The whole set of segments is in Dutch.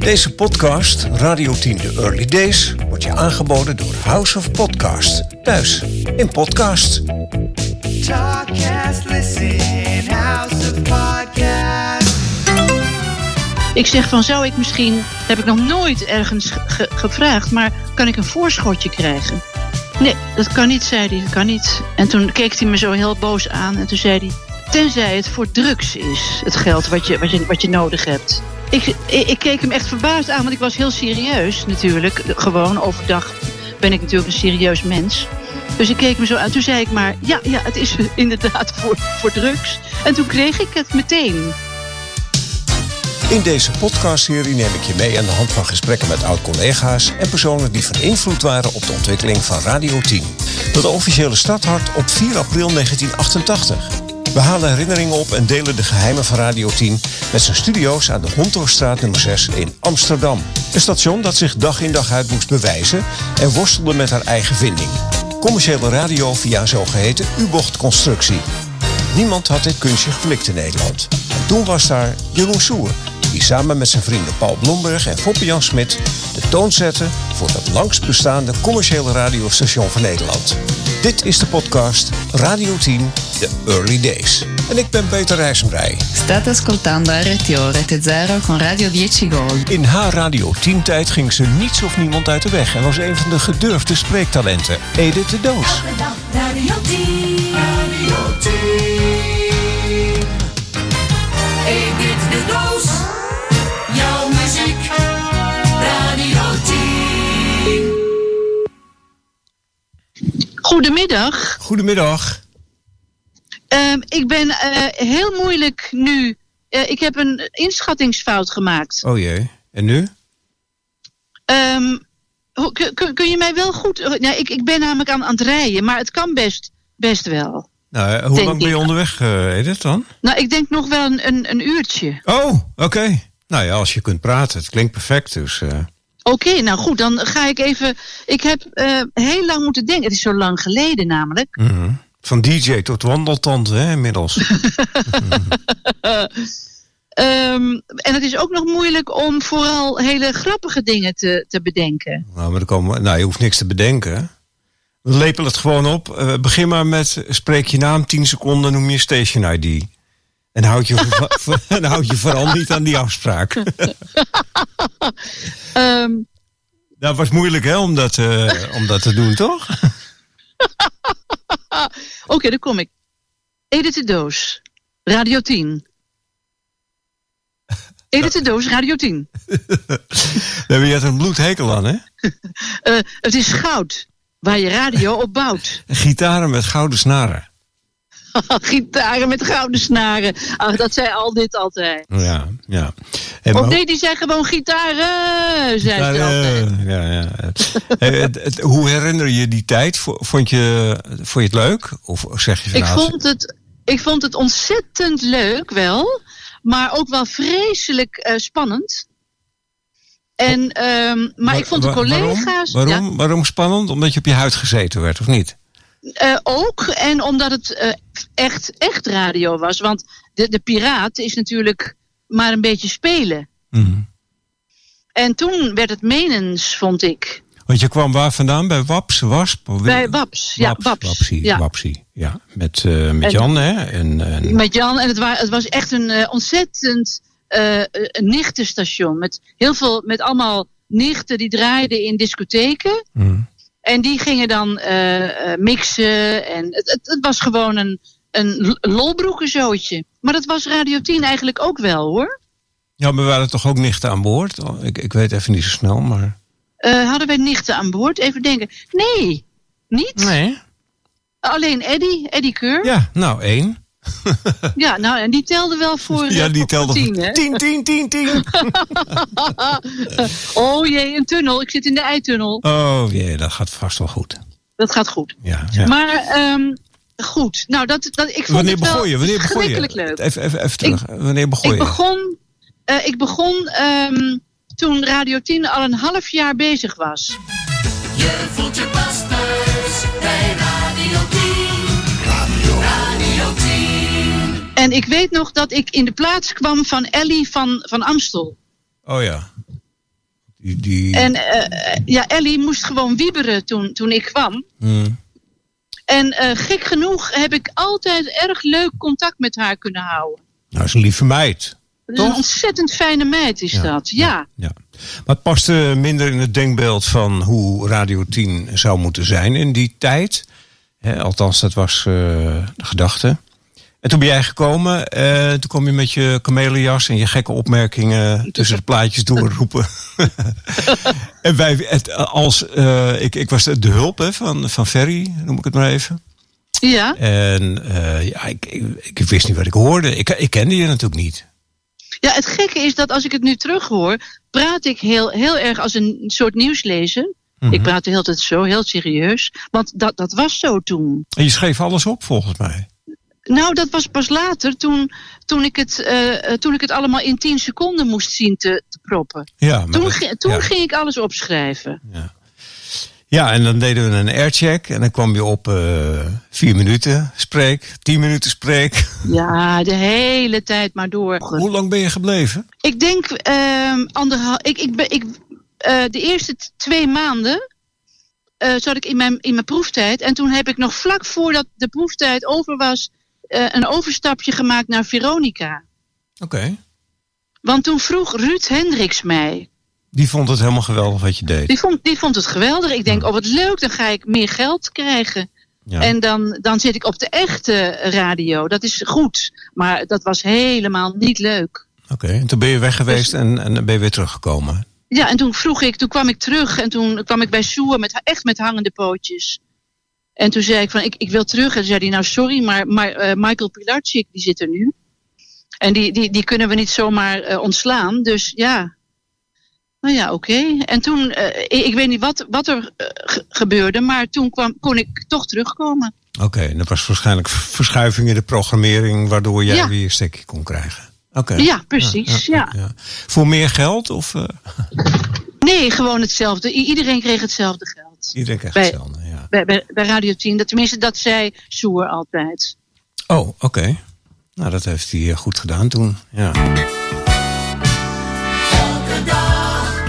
Deze podcast, Radio 10 The Early Days, wordt je aangeboden door House of Podcast. Thuis in podcast. Talkcast, listen, House of Podcast. Ik zeg van, zou ik misschien, heb ik nog nooit ergens ge- gevraagd, maar kan ik een voorschotje krijgen? Nee, dat kan niet, zei hij, dat kan niet. En toen keek hij me zo heel boos aan en toen zei hij, tenzij het voor drugs is, het geld wat je, wat je, wat je nodig hebt. Ik, ik, keek hem echt verbaasd aan, want ik was heel serieus natuurlijk. Gewoon overdag ben ik natuurlijk een serieus mens. Dus ik keek me zo aan. Toen zei ik maar, ja, ja het is inderdaad voor, voor drugs. En toen kreeg ik het meteen. In deze podcastserie neem ik je mee aan de hand van gesprekken met oud-collega's en personen die van invloed waren op de ontwikkeling van Radio 10. Dat officiële starthart op 4 april 1988. We halen herinneringen op en delen de geheimen van Radio 10 met zijn studio's aan de Hontorstraat nummer 6 in Amsterdam. Een station dat zich dag in dag uit moest bewijzen en worstelde met haar eigen vinding. Commerciële radio via zogeheten U-bochtconstructie. Niemand had dit kunstje geflikt in Nederland. En toen was daar Jeroen Soer, die samen met zijn vrienden Paul Blomberg en Foppe Jan Smit de toon zette voor het langst bestaande commerciële radiostation van Nederland. Dit is de podcast Radio 10, The Early Days. En ik ben Peter Rijsenbrij. State ascoltando RTO Rete Zero con Radio 10 Gold. In haar Radio 10-tijd ging ze niets of niemand uit de weg en was een van de gedurfde spreektalenten, Edith de Doos. Elke dag Radio 10. Goedemiddag. Goedemiddag. Ehm, ik ben eh, heel moeilijk nu. Eh, ik heb een inschattingsfout gemaakt. Oh jee, en nu? Ehm, hoe- kun, kun- je mij wel goed... eh, Ja, ik, ik ben namelijk aan, aan het rijden, maar het kan best, best wel. Nou, hoe Denk lang ben je onderweg, eh, Edith, dan? Nou, ik denk nog wel een, een, een uurtje. Oh, oké. Nou ja, als je kunt praten. Het klinkt perfect, dus... Oké, nou goed, dan ga ik even... Ik heb eh, heel lang moeten denken. Het is zo lang geleden namelijk. mhm. Van DJ tot wandeltante, hè, inmiddels. Ehm, en het is ook nog moeilijk om vooral hele grappige dingen te, te bedenken. nou, maar dan komen nou, je hoeft niks te bedenken. We lepelen het gewoon op. Eh, begin maar met, spreek je naam 10 seconden, noem je station ID. En houd je, voor- en houd je vooral niet aan die afspraak. Ehm, Dat was moeilijk, hè, om dat, eh, om dat te doen, toch? Oké, daar kom ik. Edith de Doos, Radio 10. Edith de Doos, Radio 10. Daar heb je een bloedhekel aan, hè? Eh, het is goud, waar je radio op bouwt. Gitaren met gouden snaren. Gitaren met gouden snaren. Ach, dat zei al dit altijd. Ja, ja. En Of nee, die zei gewoon gitaren, zei ze altijd. ja, ja. Het- het- hoe herinner je die tijd? Vond je, vond je het leuk? Of zeg je van Ik nou, vond, het, ik vond het ontzettend leuk wel, maar ook wel vreselijk eh, spannend. En, ehm, maar ik vond de wa- waarom? collega's... Waarom, waarom, spannend? Omdat je op je huid gezeten werd, of niet? Eh, ook, en omdat het eh, echt, echt radio was. Want de, de piraat is natuurlijk maar een beetje spelen. Mhm. En toen werd het menens, vond ik. Want je kwam waar vandaan? Bij Waps? Wasp? Bij Waps, ja, Waps. Wapsie, ja. Wapsie, ja. Met, eh, met En- Jan, hè? En, en, Met Jan. En het, wa het was echt een ontzettend nichtenstation. Met heel veel, met allemaal nichten die draaiden in discotheken. Mhm. En die gingen dan eh, eh, mixen. En het, het, was gewoon een, een lolbroekenzootje. Maar dat was Radio 10 eigenlijk ook wel hoor. Ja, maar waren toch ook nichten aan boord? Oh, Ik, ik weet even niet zo snel, maar... Eh, hadden wij nichten aan boord? Even denken. Nee, niet. Nee. Alleen Eddie, Eddie Keur. Ja, nou, één. Nou, en die telde wel voor. Ja, die telde voor tien, hè? tien, tien, tien, tien. oh jee, een tunnel. Ik zit in de eitunnel. Oh jee, dat gaat vast wel goed. Dat gaat goed. Ja, ja. Maar ehm, goed. Nou, dat, dat, ik vond Wanneer het wel begon je? Wanneer begon je? leuk. Even, even, even terug. Wanneer begon Ik je? begon, eh, ik begon ehm, toen Radio 10 al een half jaar bezig was. Je voelt je En ik weet nog dat ik in de plaats kwam van Ellie van, van Amstel. Oh ja. Die, die, En eh, ja, Ellie moest gewoon wieberen toen, toen ik kwam. Hmm. En eh, gek genoeg heb ik altijd erg leuk contact met haar kunnen houden. Nou, is een lieve meid. Toch? een ontzettend fijne meid is dat, ja. Ja. Maar het paste minder in het denkbeeld van hoe Radio 10 zou moeten zijn in die tijd. Althans, dat was eh, de gedachte. En toen ben jij gekomen. eh, toen kwam je met je kamelenjas en je gekke opmerkingen tussen de plaatjes doorroepen. en wij, het, als, eh, ik, ik was de, de hulp hè, van, van Ferry, noem ik het maar even. Ja, En eh, ja, ik, ik, ik wist niet wat ik hoorde. Ik, ik kende je natuurlijk niet. ja het gekke is dat als ik het nu terughoor, praat ik heel, heel erg als een soort nieuwslezer. Mhm. Ik praat de hele tijd zo, heel serieus. Want dat, dat was zo toen. En je schreef alles op volgens mij. Nou, dat was pas later, toen, toen, ik, het, eh, eh, toen ik het allemaal in 10 seconden moest zien te, te proppen. Ja, maar Toen, dat- toen ja. ging ik alles opschrijven. Ja, en dan deden we een aircheck. En dan kwam je op eh, vier minuten spreek, tien minuten spreek. Ja, de hele tijd maar door. Hoe lang ben je gebleven? Ik denk ehm anderhalf. Ik, ik, ben- ik, de eerste twee maanden zat ik in mijn, in mijn proeftijd. En toen heb ik nog vlak voordat de proeftijd over was, een overstapje gemaakt naar Veronica. Oké. Want toen vroeg Ruud Hendricks mij. Die vond het helemaal geweldig wat je deed. Die vond, die vond het geweldig. Ik denk, oh wat leuk, dan ga ik meer geld krijgen. Ja. En dan, dan zit ik op de echte radio. Dat is goed. Maar dat was helemaal niet leuk. Oké, en toen ben je weg geweest en, en dan ben je weer teruggekomen. Ja, en toen vroeg ik, toen kwam ik terug en toen kwam ik bij Soer met echt met hangende pootjes. En toen zei ik van, ik, ik wil terug. En toen zei hij, nou sorry, maar, maar eh, Michael Pilarczyk, die zit er nu. En die, die, die kunnen we niet zomaar eh, ontslaan. Dus ja, nou ja, oké. En toen, eh, ik, ik weet niet wat, wat er ge- gebeurde, maar toen kwam, kon ik toch terugkomen. Oké, en dat was waarschijnlijk verschuiving in de programmering... waardoor jij Ja. weer een stekje kon krijgen. Oké. Ja, precies, ja. Voor meer geld of Nee, gewoon hetzelfde. I- iedereen kreeg hetzelfde geld. iedereen Bij- hetzelfde? Bij, bij, Radio 10, dat, tenminste dat zei Soer altijd. Oh, oké. Nou, dat heeft hij eh, goed gedaan toen. Ja. Elke dag,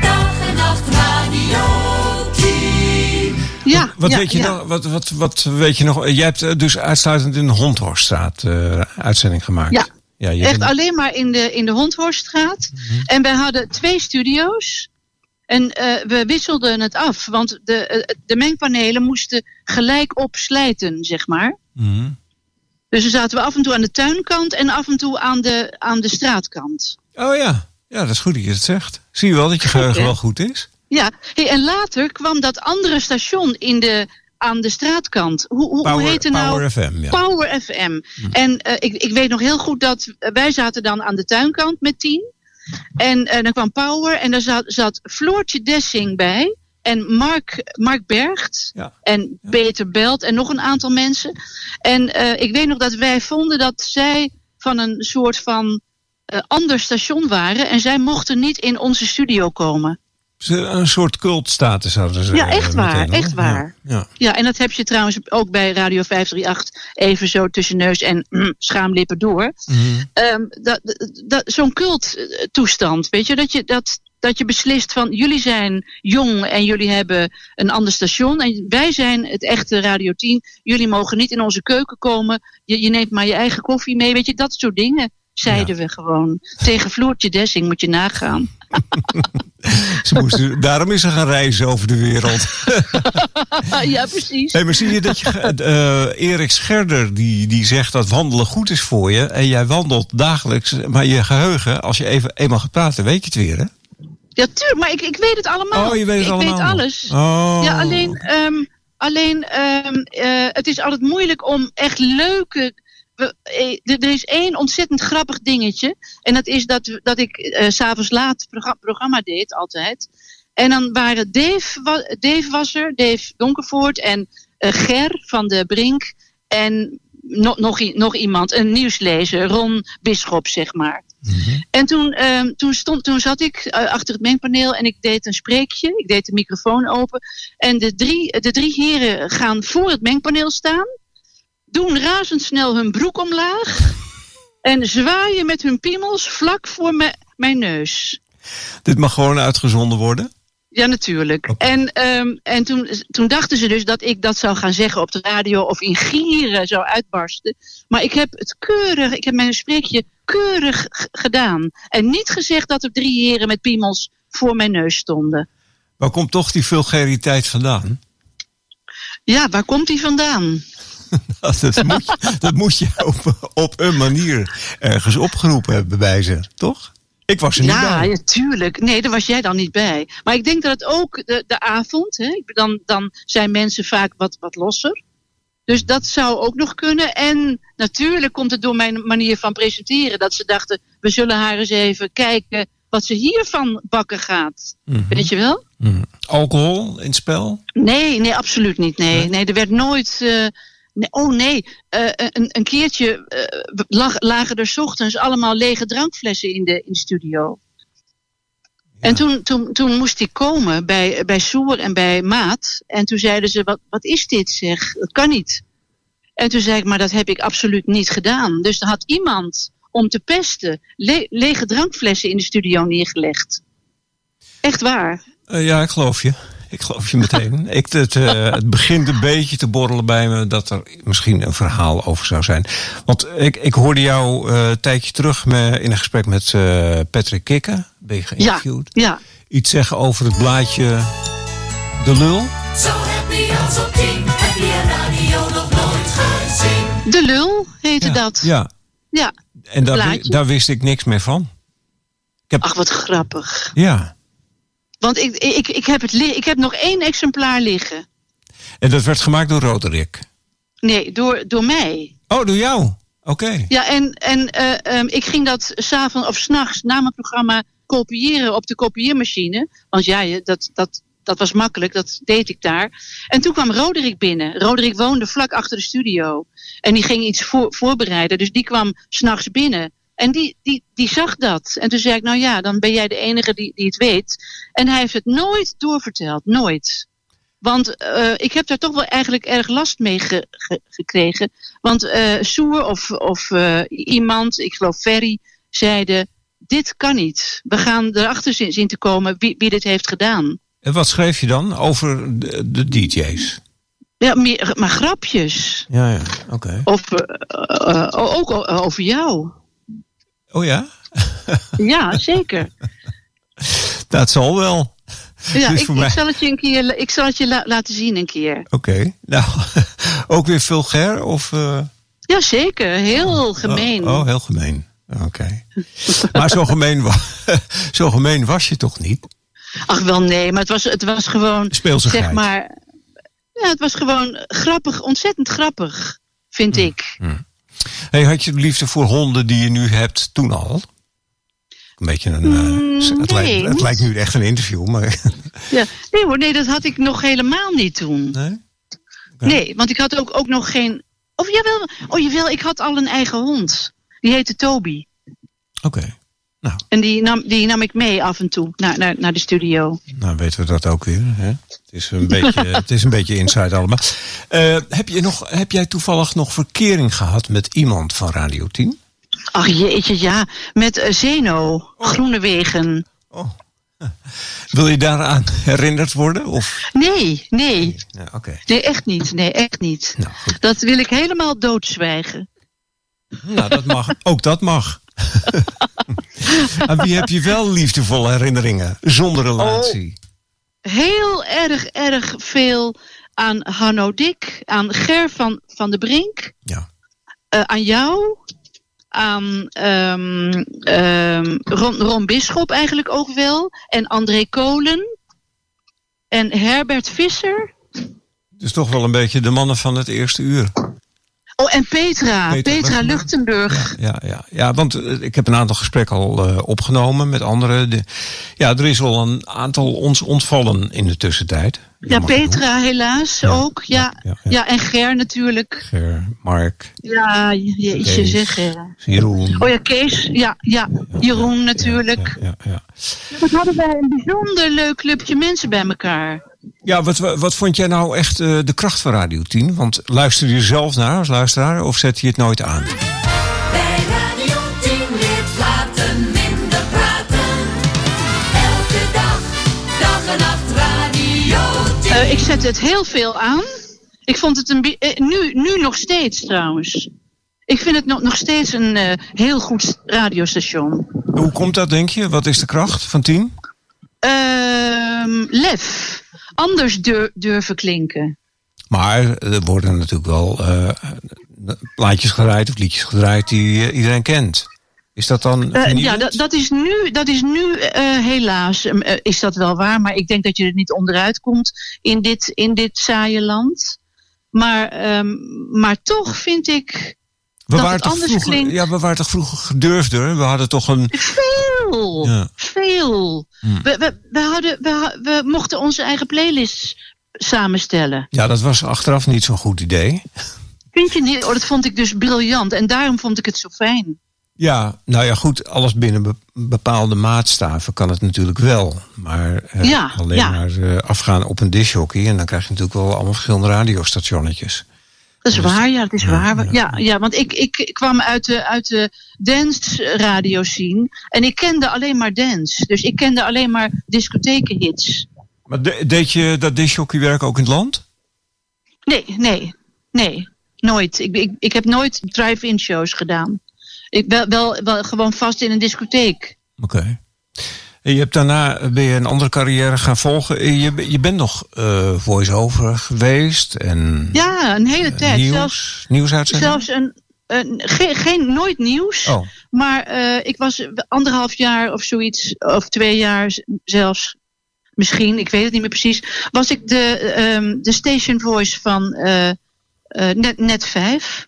dag en nacht Radio 10. Ja, Wat, ja, weet je ja. nog, wat, wat, wat weet je nog? Jij hebt eh, dus uitsluitend in de Hondhorststraat eh uitzending gemaakt. Ja. ja je Echt bent- alleen maar in de, in de Hondhorststraat. En wij hadden twee studio's. En eh, we wisselden het af. Want de, eh, de mengpanelen moesten gelijk op slijten, zeg maar. Mhm. Dus dan zaten we af en toe aan de tuinkant en af en toe aan de, aan de straatkant. Oh ja. ja, dat is goed dat je het zegt. Zie je wel dat je geheugen wel goed is? Ja, hey, en later kwam dat andere station in de, aan de straatkant. Hoe, hoe, hoe heette nou? Power FM, ja. Power FM. En eh, ik, ik weet nog heel goed dat wij zaten dan aan de tuinkant met tien. En eh, dan kwam Power en daar zat, zat Floortje Dessing bij. En Mark, Mark Bergt. Ja. En Peter Belt en nog een aantal mensen. En eh, ik weet nog dat wij vonden dat zij van een soort van eh, ander station waren. En zij mochten niet in onze studio komen. Ze- Een soort cultstatus hadden ze. Ja, echt waar, meteen, echt waar. Ja, ja. Ja, en dat heb je trouwens ook bij Radio 538 even zo tussen neus en mm, schaamlippen door. Mhm. Ehm, dat, dat, Zo'n culttoestand, weet je, dat je, dat, dat je beslist van jullie zijn jong en jullie hebben een ander station. En wij zijn het echte Radio 10. Jullie mogen niet in onze keuken komen. Je, je neemt maar je eigen koffie mee, weet je, dat soort dingen. Zeiden we gewoon. Tegen Floortje Dessing moet je nagaan. Ze moesten, daarom is ze gaan reizen over de wereld. ja, precies. Hey, maar zie je dat je. eh Erik Scherder die, die zegt dat wandelen goed is voor je. En jij wandelt dagelijks. Maar je geheugen, als je even eenmaal gaat praten, weet je het weer, hè? Ja, tuurlijk, maar ik, ik weet het allemaal. Oh, je weet het ik allemaal. weet alles. Oh. Ja, alleen, ehm, alleen ehm, eh, het is altijd moeilijk om echt leuke. We- eh, er is één ontzettend grappig dingetje. En dat is dat, dat ik eh, s s'avonds laat progra- programma deed, altijd. En dan waren Dave, Dave was er, Dave Donkervoort en eh, Ger van de Brink. En nog, nog, iemand, een nieuwslezer, Ron Bisschop, zeg maar. En toen, ehm, toen, stond, toen zat ik achter het mengpaneel en ik deed een spreekje. Ik deed de microfoon open. En de drie, de drie heren gaan voor het mengpaneel staan. Doen razendsnel hun broek omlaag. En zwaaien met hun piemels vlak voor me, mijn neus. Dit mag gewoon uitgezonden worden? Ja, natuurlijk. En, ehm, en toen, toen dachten ze dus dat ik dat zou gaan zeggen op de radio of in gieren zou uitbarsten. Maar ik heb het keurig, ik heb mijn spreekje keurig gedaan. En niet gezegd dat er drie heren met piemels voor mijn neus stonden. Waar komt toch die vulgariteit vandaan? Ja, waar komt die vandaan? Dat, dat, moet, je- dat moet je op, op een manier ergens opgeroepen hebben bij ze, toch? Ik was er niet Ja, bij. ja, tuurlijk. Nee, daar was jij dan niet bij. Maar ik denk dat het ook de, de avond, hè, dan, dan zijn mensen vaak wat, wat losser. Dus dat zou ook nog kunnen. En natuurlijk komt het door mijn manier van presenteren. Dat ze dachten, we zullen haar eens even kijken wat ze hiervan bakken gaat. Mhm. Weet je wel? Hmm. Alcohol in het spel? Nee, nee, absoluut niet. Nee, Nee? nee er werd nooit. eh, nee, oh nee, eh, een, een keertje eh, lag, lagen er 's ochtends allemaal lege drankflessen in de, in de studio. En toen, toen, toen moest ik komen bij, bij Soer en bij Maat. En toen zeiden ze: wat, wat is dit zeg? Dat kan niet. En toen zei ik: Maar dat heb ik absoluut niet gedaan. Dus er had iemand om te pesten le- lege drankflessen in de studio neergelegd. Echt waar. Eh, ja, ik geloof je. Ik geloof je meteen. ik, het, eh, het begint een beetje te borrelen bij me dat er misschien een verhaal over zou zijn. Want ik, ik hoorde jou eh, een tijdje terug me, in een gesprek met eh, Patrick Kikker. Ben je Ja, geïnterviewd? ja. Iets zeggen over het blaadje De Lul. Zo happy als op tien heb je radio nog nooit gezien. De lul heette dat. Ja, Ja. en daar, daar wist ik niks meer van. Ik heb, Ach, wat grappig. ja, Want ik, ik, ik, heb het ik heb nog één exemplaar liggen. en dat werd gemaakt door Roderick. Nee, door, door mij. Oh, door jou? Oké. Ja, en, en eh, ehm, ik ging dat s'avonds of s'nachts na mijn programma kopiëren op de kopieermachine. Want ja, dat, dat, dat was makkelijk, dat deed ik daar. En toen kwam Roderick binnen. Roderick woonde vlak achter de studio. En die ging iets voor, voorbereiden, dus die kwam s'nachts binnen. En die, die, die zag dat. En toen zei ik, nou ja, dan ben jij de enige die, die het weet. En hij heeft het nooit doorverteld, nooit. Want eh, ik heb daar toch wel eigenlijk erg last mee ge- ge- gekregen. Want eh Soer of, of eh, iemand, ik geloof Ferry, zeiden... dit kan niet. We gaan erachter zien, te komen wie, wie dit heeft gedaan. En wat schreef je dan over de, de DJ's? Ja, meer, maar grapjes. Ja, ja, oké. Of ook over jou. Oh ja? Ja, zeker. Dat zal wel. Ja, Dus ik, zal het je een keer ik zal het je la- laten zien een keer. Oké. Nou, ook weer vulgair of... eh, Ja, zeker. Heel gemeen. Oh, oh, heel gemeen. Oké. maar zo gemeen, zo gemeen was je toch niet? Ach wel nee, maar het was, het was gewoon, Speelsigheid. zeg maar, ja, het was gewoon grappig, ontzettend grappig, vind ik. Hey, had je de liefde voor honden die je nu hebt toen al? Een beetje een... eh, Mm, het, nee, lijkt, het niet. lijkt nu echt een interview, maar... Ja. Nee hoor, nee, dat had ik nog helemaal niet toen. nee? Nee, want ik had ook, ook nog geen, of jawel, oh jawel, ik had al een eigen hond. Die heette Toby. Oké. Nou, En die nam, die nam ik mee af en toe naar, naar, naar de studio. nou weten we dat ook weer. Hè? Het, is een beetje, het is een beetje inside allemaal. Eh, heb, je nog, heb jij toevallig nog verkering gehad met iemand van Radio 10? Ach jeetje, ja, met eh, Zeno, Groenewegen. Oh. Wil je daaraan herinnerd worden? Of? Nee, nee, Ja, Oké. nee, echt niet. Nee, echt niet. Nou, goed. Dat wil ik helemaal doodzwijgen. Nou, dat mag. Ook dat mag. Aan wie heb je wel liefdevolle herinneringen zonder relatie? Heel erg, erg veel aan Hanno Dik, aan Ger van, van de Brink, Ja. eh, aan jou, aan ehm, ehm, Ron, Ron Bisschop eigenlijk ook wel, en André Kolen en Herbert Visser. Dus toch wel een beetje de mannen van het eerste uur. Oh, en Petra, Petra Petra, Luchtenburg. Ja, ja, ja want eh, ik heb een aantal gesprekken al eh, opgenomen met anderen. De, ja, er is al een aantal ons ontvallen in de tussentijd. Ja. Petra helaas Ja, ook. Ja, ja, en Ger natuurlijk. Ger, Mark, Ja, jeetje zeg. Ger. Jeroen. Oh ja, Kees. Ja, ja. Jeroen natuurlijk. Ja, ja, ja. Wat hadden wij een bijzonder leuk clubje mensen bij elkaar. Ja, wat, wat vond jij nou echt eh, de kracht van Radio 10? Want luister je zelf naar als luisteraar of zet je het nooit aan? Bij praten. Elke dag, dag nacht eh, ik zet het heel veel aan. Ik vond het een... Eh, nu, nu nog steeds trouwens. Ik vind het nog, nog steeds een heel goed radiostation. Hoe komt dat, denk je? Wat is de kracht van 10? Ehm, lef. Anders dur- durven klinken. Maar er worden natuurlijk wel eh, plaatjes gedraaid of liedjes gedraaid die eh, iedereen kent. Is dat dan Eh, ja, dat, dat is nu, dat is nu helaas is dat wel waar. Maar ik denk dat je er niet onderuit komt in dit, in dit saaie land. Maar, ehm, maar toch vind ik we waren toch vroeger, klinkt. Ja, we waren toch vroeger gedurfder? We hadden toch een... veel. Ja. Veel. Hmm. We, we, we, hadden, we, we mochten onze eigen playlists samenstellen. Ja, dat was achteraf niet zo'n goed idee. Vind je niet? Oh, dat vond ik dus briljant. En daarom vond ik het zo fijn. Ja, nou ja, goed, alles binnen be- bepaalde maatstaven kan het natuurlijk wel. Maar eh, Ja, alleen ja. maar eh, afgaan op een dishockey... en dan krijg je natuurlijk wel allemaal verschillende radiostationnetjes. Dat is Dus- waar, ja, dat is ja, waar. ja. Ja, ja, want ik, ik, kwam uit de, uit de dance radio scene. En ik kende alleen maar dance. Dus ik kende alleen maar discothekenhits. Maar de- deed je dat dishockeywerk ook in het land? Nee, nee, nee. Nooit. Ik, ik, ik heb nooit drive-in shows gedaan. Ik wel, wel, wel gewoon vast in een discotheek. Oké. Je hebt daarna ben je een andere carrière gaan volgen. En Je, je bent nog eh voice-over geweest en Ja, een hele tijd. nieuws, Zelfs, nieuwsuitzending? zelfs een, een geen, geen nooit nieuws. Oh, Maar eh, ik was anderhalf jaar of zoiets, of twee jaar zelfs, misschien, ik weet het niet meer precies, was ik de, ehm, de station voice van eh, eh, net, net 5.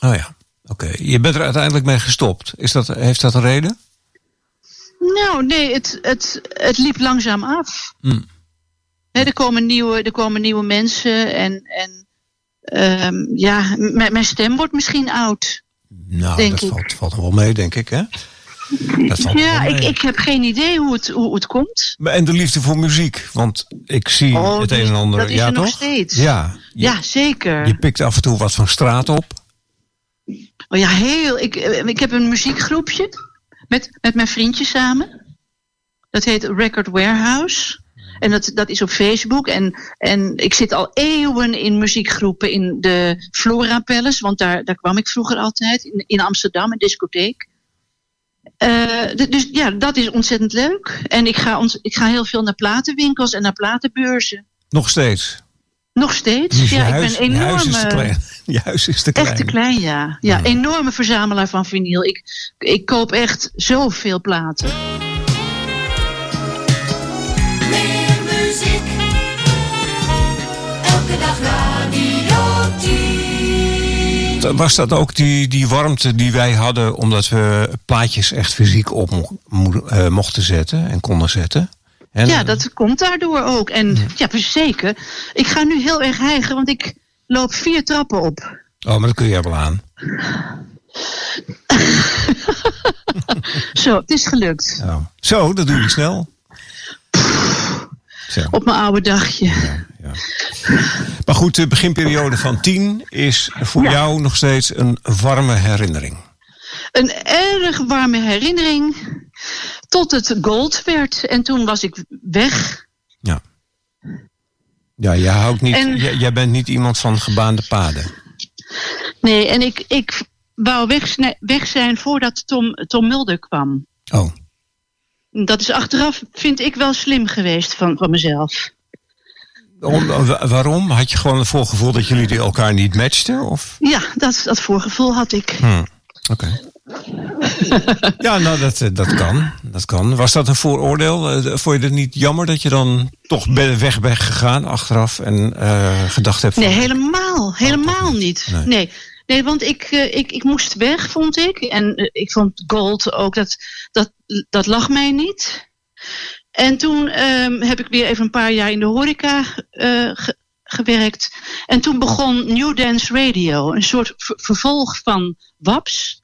oh ja. Oké. Je bent er uiteindelijk mee gestopt. Is dat, heeft dat een reden? Nou, nee, het, het, het liep langzaam af. Hmm. Hè, er, komen nieuwe, er komen nieuwe mensen en, en ehm, ja, mijn stem wordt misschien oud. Nou, Denk dat valt, valt nog wel mee, denk ik, hè? Dat valt Ja, ik, ik heb geen idee hoe het, hoe het komt. En de liefde voor muziek, want ik zie Oh, het een en ander. dat is ja, er nog toch? steeds. Ja, je, Ja, zeker. je pikt af en toe wat van straat op. Oh ja, heel. Ik, eh, ik heb een muziekgroepje met, met mijn vriendje samen. Dat heet Record Warehouse. En dat, dat is op Facebook. En, en ik zit al eeuwen in muziekgroepen in de Flora Palace. Want daar, daar kwam ik vroeger altijd. In, in Amsterdam, een discotheek. Eh, dus ja, dat is ontzettend leuk. En ik ga, ont, ik ga heel veel naar platenwinkels en naar platenbeurzen. Nog steeds. Nog steeds. Dus ja, huis, ik ben je huis is te enorm. klein. Je huis is te klein. Echt te klein, ja. Ja, enorme verzamelaar van vinyl. Ik, ik koop echt zoveel platen. Meer muziek. Elke dag radio 10. Was dat ook die, die warmte die wij hadden omdat we plaatjes echt fysiek op mo- mo- eh, mochten zetten en konden zetten? En, Ja, dat komt daardoor ook. En ja, zeker. Ik ga nu heel erg hijgen, want ik loop vier trappen op. Oh, maar dat kun je wel aan. Zo, het is gelukt. Oh. Zo, dat doe je snel. Zo, Op mijn oude dagje. ja. Maar goed, de beginperiode van 10 is voor Ja. jou nog steeds een warme herinnering. Een erg warme herinnering. Tot het gold werd. En toen was ik weg. Ja. Ja, jij, houdt niet, En- jij, jij bent niet iemand van gebaande paden. Nee, en ik, ik wou weg, weg zijn voordat Tom, Tom Mulder kwam. Oh, Dat is achteraf, vind ik, wel slim geweest van, van mezelf. Om- wa- waarom? Had je gewoon het voorgevoel dat jullie elkaar niet matchten? Of? Ja, dat, dat voorgevoel had ik. Hm, Oké. ja, nou, dat, eh, dat kan. Dat kan. Was dat een vooroordeel? Eh, Vond je het niet jammer dat je dan toch weg bent gegaan achteraf en eh, gedacht hebt van... Nee, helemaal. Helemaal niet. Nee. Nee. Nee, want ik, ik, ik moest weg, vond ik. En ik vond gold ook, dat, dat, dat lag mij niet. En toen ehm, heb ik weer even een paar jaar in de horeca ge- gewerkt. En toen begon New Dance Radio, een soort ver- vervolg van WAPS.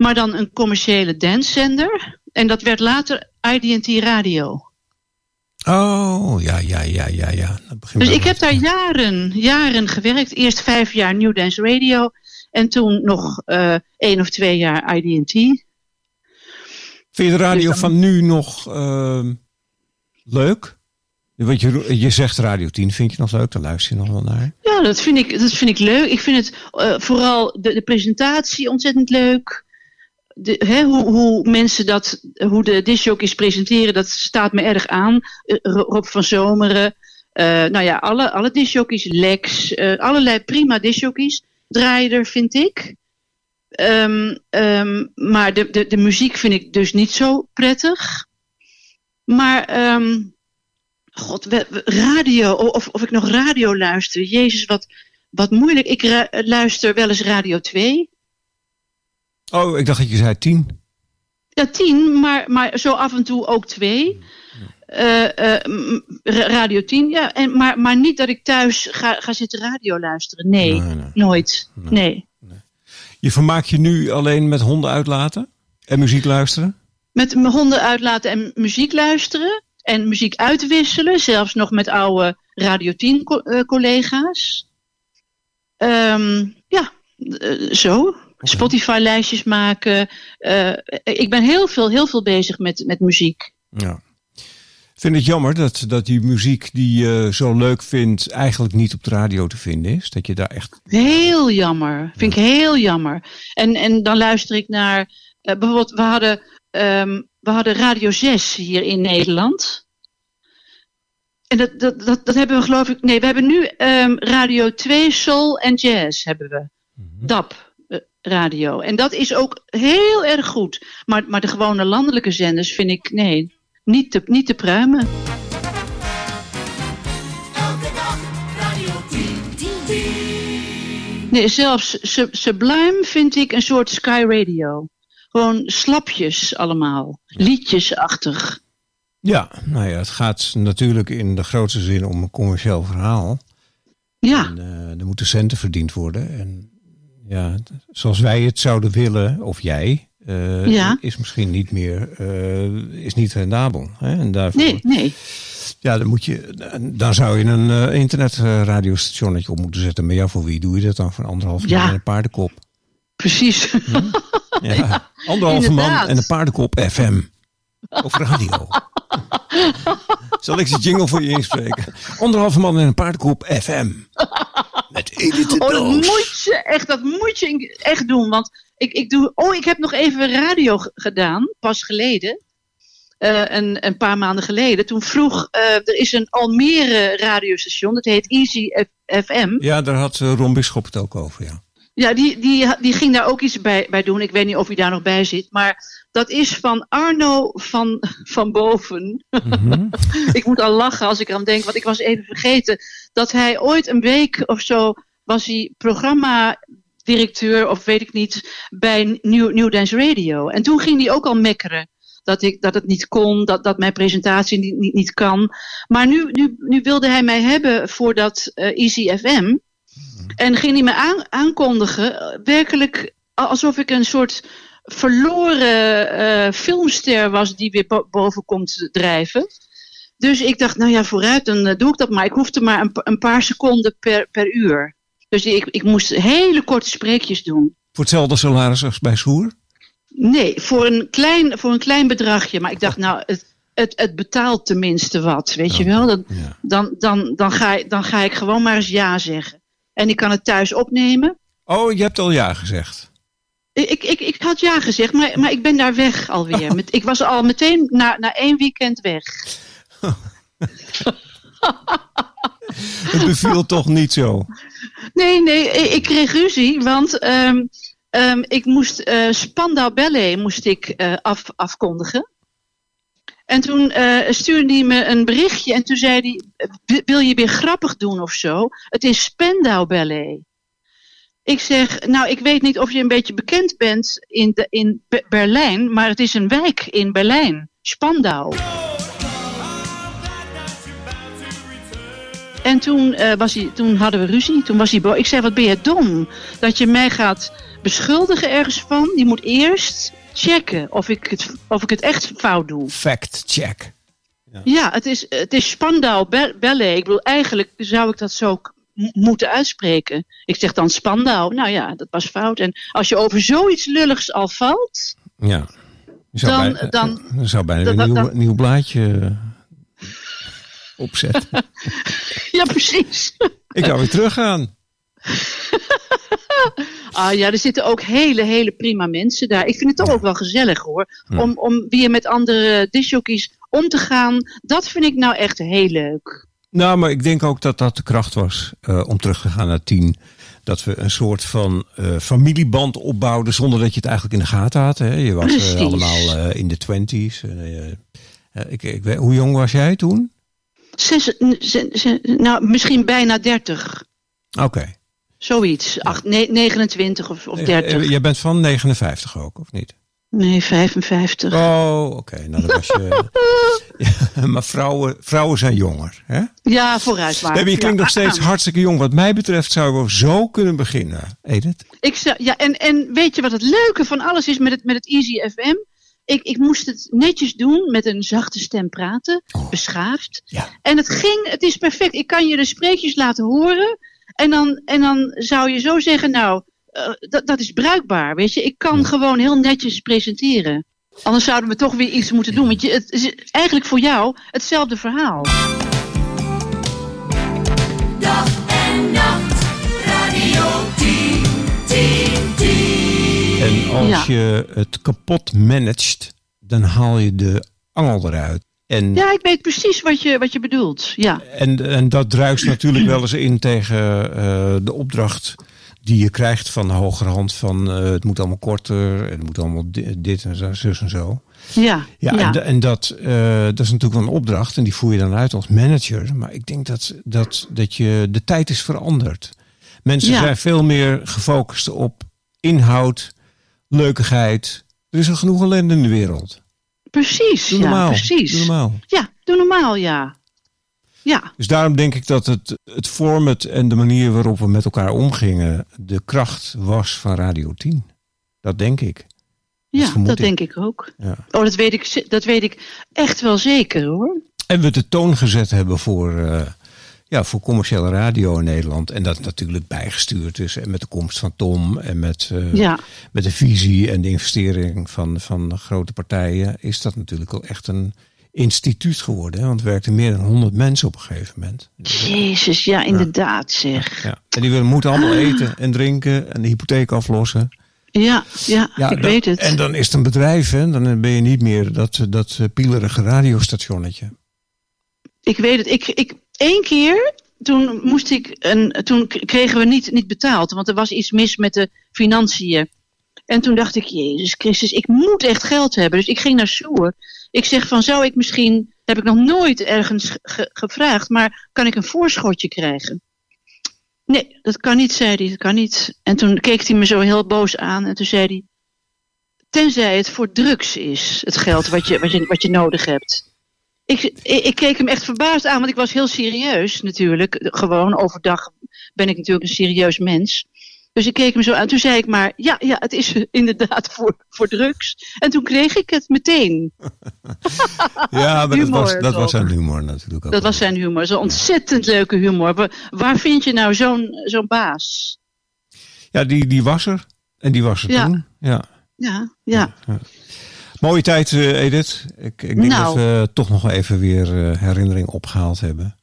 Maar dan een commerciële dancezender. En dat werd later IDT Radio. Oh, ja, ja, ja, ja, ja. Dus ik heb daar jaren, jaren gewerkt. Eerst vijf jaar New Dance Radio. En toen nog eh één of twee jaar IDT. Vind je de radio Dus dan- van nu nog ehm, leuk? Want je, je zegt Radio 10, vind je nog leuk? Daar luister je nog wel naar. Ja, dat vind ik, dat vind ik leuk. Ik vind het eh, vooral de, de presentatie ontzettend leuk. Hè, hoe, hoe mensen dat, hoe de discjockeys presenteren, dat staat me erg aan. Eh, Rob van Zomeren, eh, nou ja, alle, alle discjockeys, Lex, eh, allerlei prima discjockeys draaien er, vind ik. Ehm, ehm, maar de, de, de muziek vind ik dus niet zo prettig. Maar, ehm, god, radio, of, of ik nog radio luister. Jezus, wat, wat moeilijk. Ik luister wel eens Radio 2. Oh, ik dacht dat je zei 10. Ja, 10, maar, maar zo af en toe ook 2. Eh, eh, ra- radio 10, ja. En, maar, maar niet dat ik thuis ga, ga zitten radio luisteren. Nee, Nee, nee. nooit. Nee. Je vermaakt je nu alleen met honden uitlaten en muziek luisteren? Met honden uitlaten en muziek luisteren. En muziek uitwisselen. Zelfs nog met oude Radio 10 co- eh, collega's. Ehm, ja, eh, zo. Spotify-lijstjes maken. Eh, ik ben heel veel, heel veel bezig met, met muziek. Ja. Ik vind het jammer dat, dat die muziek die je zo leuk vindt eigenlijk niet op de radio te vinden is. Dat je daar echt... Heel jammer. Vind ik heel jammer. En, en dan luister ik naar. eh, bijvoorbeeld, we hadden, ehm, we hadden Radio 6 hier in Nederland. En dat, dat, dat, dat hebben we geloof ik. Nee, we hebben nu ehm, Radio 2 Soul en Jazz hebben we. DAP eh, radio. En dat is ook heel erg goed. Maar, maar de gewone landelijke zenders vind ik, nee, niet te, niet te pruimen. Elke dag Radio 10. Nee, zelfs Su- Sublime vind ik een soort Sky Radio. Gewoon slapjes allemaal. Liedjesachtig. Ja, nou ja, het gaat natuurlijk in de grootste zin om een commercieel verhaal. Ja, En, eh, er moeten centen verdiend worden. En ja, zoals wij het zouden willen, of jij, eh, Ja. is misschien niet meer, eh, is niet rendabel. Hè? En daarvoor, nee, nee. Ja, dan moet je, dan zou je een eh, internetradiostationnetje op moeten zetten. Maar ja, voor wie doe je dat dan? Voor anderhalf man Ja. en een paardenkop. Precies. Ja, anderhalve man en een paardenkop FM. Of radio. Zal ik de jingle voor je inspreken? Anderhalve man en een paardenkop FM. Oh, dat moet je echt, dat moet je echt doen. Want ik, ik doe, oh, ik heb nog even radio gedaan, pas geleden. Eh, een, een paar maanden geleden. Toen vroeg, eh, er is een Almere radiostation, dat heet Easy F- FM. Ja, daar had eh, Ron Bisschop het ook over, ja. Ja, die, die, die ging daar ook iets bij, bij doen. Ik weet niet of hij daar nog bij zit. Maar dat is van Arno van, van Boven. ik moet al lachen als ik eraan denk. Want ik was even vergeten dat hij ooit een week of zo... was hij programma-directeur of weet ik niet... bij New, New Dance Radio. En toen ging hij ook al mekkeren. Dat, ik, dat het niet kon, dat, dat mijn presentatie niet, niet, niet kan. Maar nu, nu, nu wilde hij mij hebben voor dat eh, Easy FM. En ging hij me aan, aankondigen, werkelijk alsof ik een soort verloren eh, filmster was die weer bo- boven komt drijven. Dus ik dacht, nou ja, vooruit, dan eh, doe ik dat maar. Ik hoefde maar een, een paar seconden per, per uur. Dus ik, ik moest hele korte spreekjes doen. Voor hetzelfde salaris als bij Soer? Nee, voor een klein, voor een klein bedragje. Maar ik dacht, nou, het, het, het betaalt tenminste wat, weet je wel. Dan, Ja. dan, dan, dan, ga, ik- dan ga ik gewoon maar eens ja zeggen. En ik kan het thuis opnemen. Oh, je hebt al ja gezegd. Ik, ik, ik had ja gezegd, maar, maar ik ben daar weg alweer. Met, ik was al meteen na, na één weekend weg. Het beviel toch niet zo. Nee, nee, ik, kreeg ruzie, want ehm, ehm, ik moest eh Spandau Ballet moest ik, eh, af, afkondigen. En toen eh, stuurde hij me een berichtje en toen zei hij, "W- wil je weer grappig doen of zo? Het is Spandau Ballet. Ik zeg, nou, ik weet niet of je een beetje bekend bent in, de, in Be- Berlijn, maar het is een wijk in Berlijn, Spandau. En toen, eh, was hij, toen hadden we ruzie. Toen was hij boos. Ik zei, wat ben je dom? Dat je mij gaat beschuldigen ergens van. Je moet eerst checken of ik het, of ik het echt fout doe. Fact check. Ja, het is, het is Spandau Ballet. Ik bedoel, eigenlijk zou ik dat zo moeten uitspreken. Ik zeg dan Spandau. Nou ja, dat was fout. En als je over zoiets lulligs al valt... Ja. Je zou Dan- dan- dan zou bijna dan- een nieuw, dan- nieuw blaadje. opzetten. Ja, precies. Ik zou weer teruggaan. Ah ja, er zitten ook hele, hele prima mensen daar. Ik vind het toch ook wel gezellig hoor. Om, om weer met andere discjockeys om te gaan. Dat vind ik nou echt heel leuk. Nou, maar ik denk ook dat dat de kracht was eh, om terug te gaan naar tien. Dat we een soort van eh, familieband opbouwden zonder dat je het eigenlijk in de gaten had. Hè? Je was eh, allemaal in de twenties. ik, ik, weet- hoe jong was jij toen? Zes, nou, misschien bijna 30. Oké. Zoiets. Acht, ne- 29 of, of 30. Eh, Jij bent van 59 ook, of niet? Nee, 55. Oh, oké. Nou, dan was je... Ja, maar vrouwen, vrouwen zijn jonger, hè? Ja, vooruit maar. Nee, maar je klinkt Ja, nog steeds hartstikke jong. Wat mij betreft zouden we zo kunnen beginnen, Edith. Ik zou, ja, en, en weet je wat het leuke van alles is met het, met het Easy FM? Ik, ik moest het netjes doen, met een zachte stem praten, Oh. beschaafd. Ja. En het ging, het is perfect. Ik kan je de spreekjes laten horen. En dan, en dan zou je zo zeggen, nou, eh, dat, dat is bruikbaar, weet je. Ik kan gewoon heel netjes presenteren. Anders zouden we toch weer iets moeten doen. Want je, het is eigenlijk voor jou hetzelfde verhaal. Dag en nacht, Radio 10, 10, 10. En als Ja. je het kapot managt, dan haal je de angel eruit. En, Ja, ik weet precies wat je, wat je bedoelt. Ja, en, en dat druist natuurlijk wel eens in tegen eh, de opdracht die je krijgt van de hogerhand. Van eh, het moet allemaal korter, en het moet allemaal di- dit en zo, zus en zo. ja, Ja, ja. en, en dat, eh, dat is natuurlijk wel een opdracht en die voer je dan uit als manager. Maar ik denk dat, dat, dat je, de tijd is veranderd. Mensen Ja. zijn veel meer gefocust op inhoud, leukigheid. Er is al genoeg ellende in de wereld. Precies, Doe ja, precies. Doe normaal. Ja, doe normaal, ja. Ja, Dus daarom denk ik dat het, het format en de manier waarop we met elkaar omgingen... de kracht was van Radio 10. Dat denk ik. ja dat ik. denk ik ook. Ja. Oh, dat weet ik, dat weet ik echt wel zeker hoor. En we de toon gezet hebben voor, eh, ja, voor commerciële radio in Nederland. En dat natuurlijk bijgestuurd is. En met de komst van Tom en met, eh, Ja, met de visie en de investering van, van grote partijen. Is dat natuurlijk wel echt een instituut geworden. Hè? Want er werkten meer dan 100 mensen op een gegeven moment. jezus, ja, inderdaad zeg. Ja. En die willen- moeten allemaal eten en drinken en de hypotheek aflossen. Ja, ja, Ja, ik dan- weet het. En dan is het een bedrijf. Hè? Dan ben je niet meer dat, dat eh, pielerige radiostationnetje. Ik weet het. Ik, ik, één keer, toen, moest ik een, toen kregen we niet, niet betaald. Want er was iets mis met de financiën. En toen dacht ik, Jezus Christus, ik moet echt geld hebben. Dus ik ging naar Soer. Ik zeg van, zou ik misschien, heb ik nog nooit ergens ge- gevraagd, maar kan ik een voorschotje krijgen? Nee, dat kan niet, zei hij, dat kan niet. En toen keek hij me zo heel boos aan en toen zei hij, tenzij het voor drugs is, het geld wat je, wat je, wat je nodig hebt. Ik, ik, ik keek hem echt verbaasd aan, want ik was heel serieus natuurlijk. Gewoon overdag ben ik natuurlijk een serieus mens. Dus ik keek hem zo aan. Toen zei ik maar, ja, ja het is inderdaad voor, voor drugs. En toen kreeg ik het meteen. Ja, maar dat was, dat was zijn humor natuurlijk ook. Dat was zijn humor. Zo'n ontzettend leuke humor. Waar, vind je nou zo'n zo'n baas? Ja, die, die was er. En die was er Ja. toen. Ja. Ja, ja. Mooie tijd, eh, Edith. Ik, ik denk Nou. dat we toch nog even weer eh, herinnering opgehaald hebben.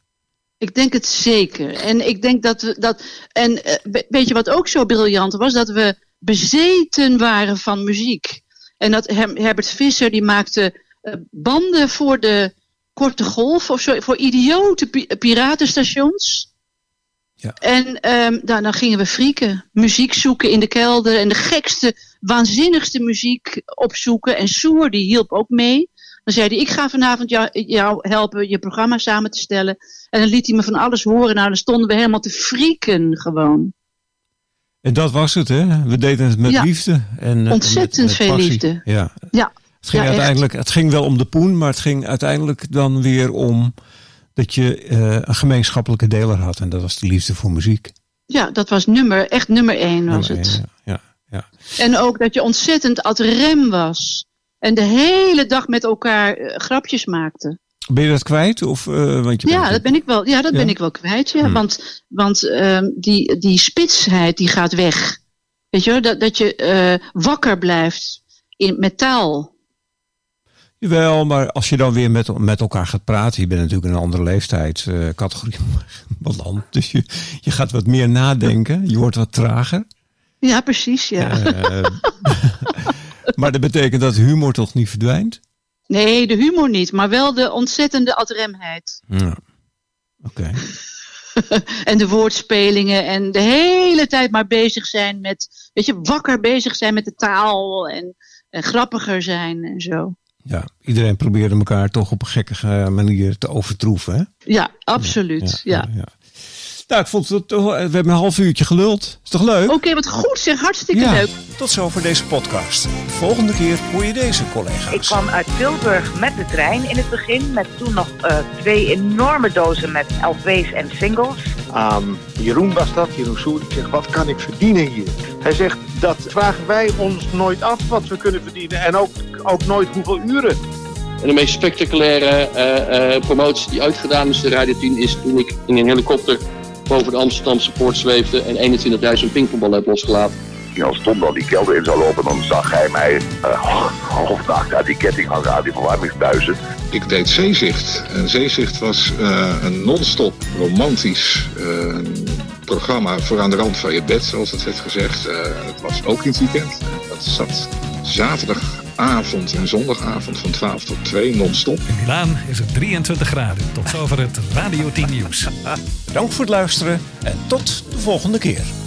Ik denk het zeker. En ik denk dat we dat. En eh, we- weet je wat ook zo briljant was? Dat we bezeten waren van muziek. En dat Her- Herbert Visser die maakte banden voor de korte golf of zo, voor idiote pi- piratenstations. Ja. En ehm, dan, dan gingen we frieken, muziek zoeken in de kelder en de gekste, waanzinnigste muziek opzoeken. En Soer die hielp ook mee. Dan zei hij, ik ga vanavond jou, jou helpen je programma samen te stellen. En dan liet hij me van alles horen. Nou, dan stonden we helemaal te frieken gewoon. En dat was het, hè? We deden het met Ja. liefde. En, eh, Ontzettend met- met veel liefde. Ja. Ja, Het ging, Ja, echt. uiteindelijk, het ging wel om de poen, maar het ging uiteindelijk dan weer om dat je eh, een gemeenschappelijke deler had. En dat was de liefde voor muziek. ja, dat was nummer, echt nummer één was Nummer het. één, Ja, ja, ja. En ook dat je ontzettend ad rem was. En de hele dag met elkaar eh, grapjes maakte. Ben je dat kwijt? Of, eh, want je Ja, bent- dat ben ik wel, ja, dat Ja? ben ik wel kwijt. Ja. Hmm. Want, want ehm, die, die spitsheid die gaat weg. Weet je wel, dat, dat je wakker blijft in, met taal. Jawel, maar als je dan weer met, met elkaar gaat praten, je bent natuurlijk in een andere leeftijdscategorie beland. Dus je, je gaat wat meer nadenken, je wordt wat trager. Ja, precies, ja. Eh, maar dat betekent dat humor toch niet verdwijnt? Nee, de humor niet, maar wel de ontzettende adremheid. Ja. Oké. en de woordspelingen en de hele tijd maar bezig zijn met, weet je, wakker bezig zijn met de taal en, en grappiger zijn en zo. Ja, iedereen probeerde elkaar toch op een gekke manier te overtroeven, hè? Ja, absoluut. Ja, Nou, ik vond het toch, we hebben een half uurtje geluld. Is toch leuk? Oké, wat goed zeg, hartstikke Ja. leuk. Tot zo voor deze podcast. De volgende keer hoor je deze collega's. Ik kwam uit Tilburg met de trein in het begin. Met toen nog eh, twee enorme dozen met LP's en singles. aan Jeroen was dat, Jeroen Soer. Ik zeg, wat kan ik verdienen hier? Hij zegt, dat vragen wij ons nooit af wat we kunnen verdienen. En ook, ook nooit hoeveel uren. En de meest spectaculaire eh, eh, promotie die ooit gedaan is de Radio 10 is toen ik in een helikopter boven de Amsterdamse poort zweefde en 21.000 pingpongballen heb losgelaten. Als Tom dan die kelder in zou lopen, dan zag hij mij uh, half nacht uit die ketting hangen aan die verwarmingsbuizen. Ik deed zeezicht. En zeezicht was eh, een non-stop romantisch eh, programma voor aan de rand van je bed, zoals het werd gezegd. Eh, het was ook in het weekend. Dat zat zaterdagavond en zondagavond van 12 tot 2 non-stop. In Milaan is het 23 graden. Tot zover het Radio 10 nieuws. Dank voor het luisteren en tot de volgende keer.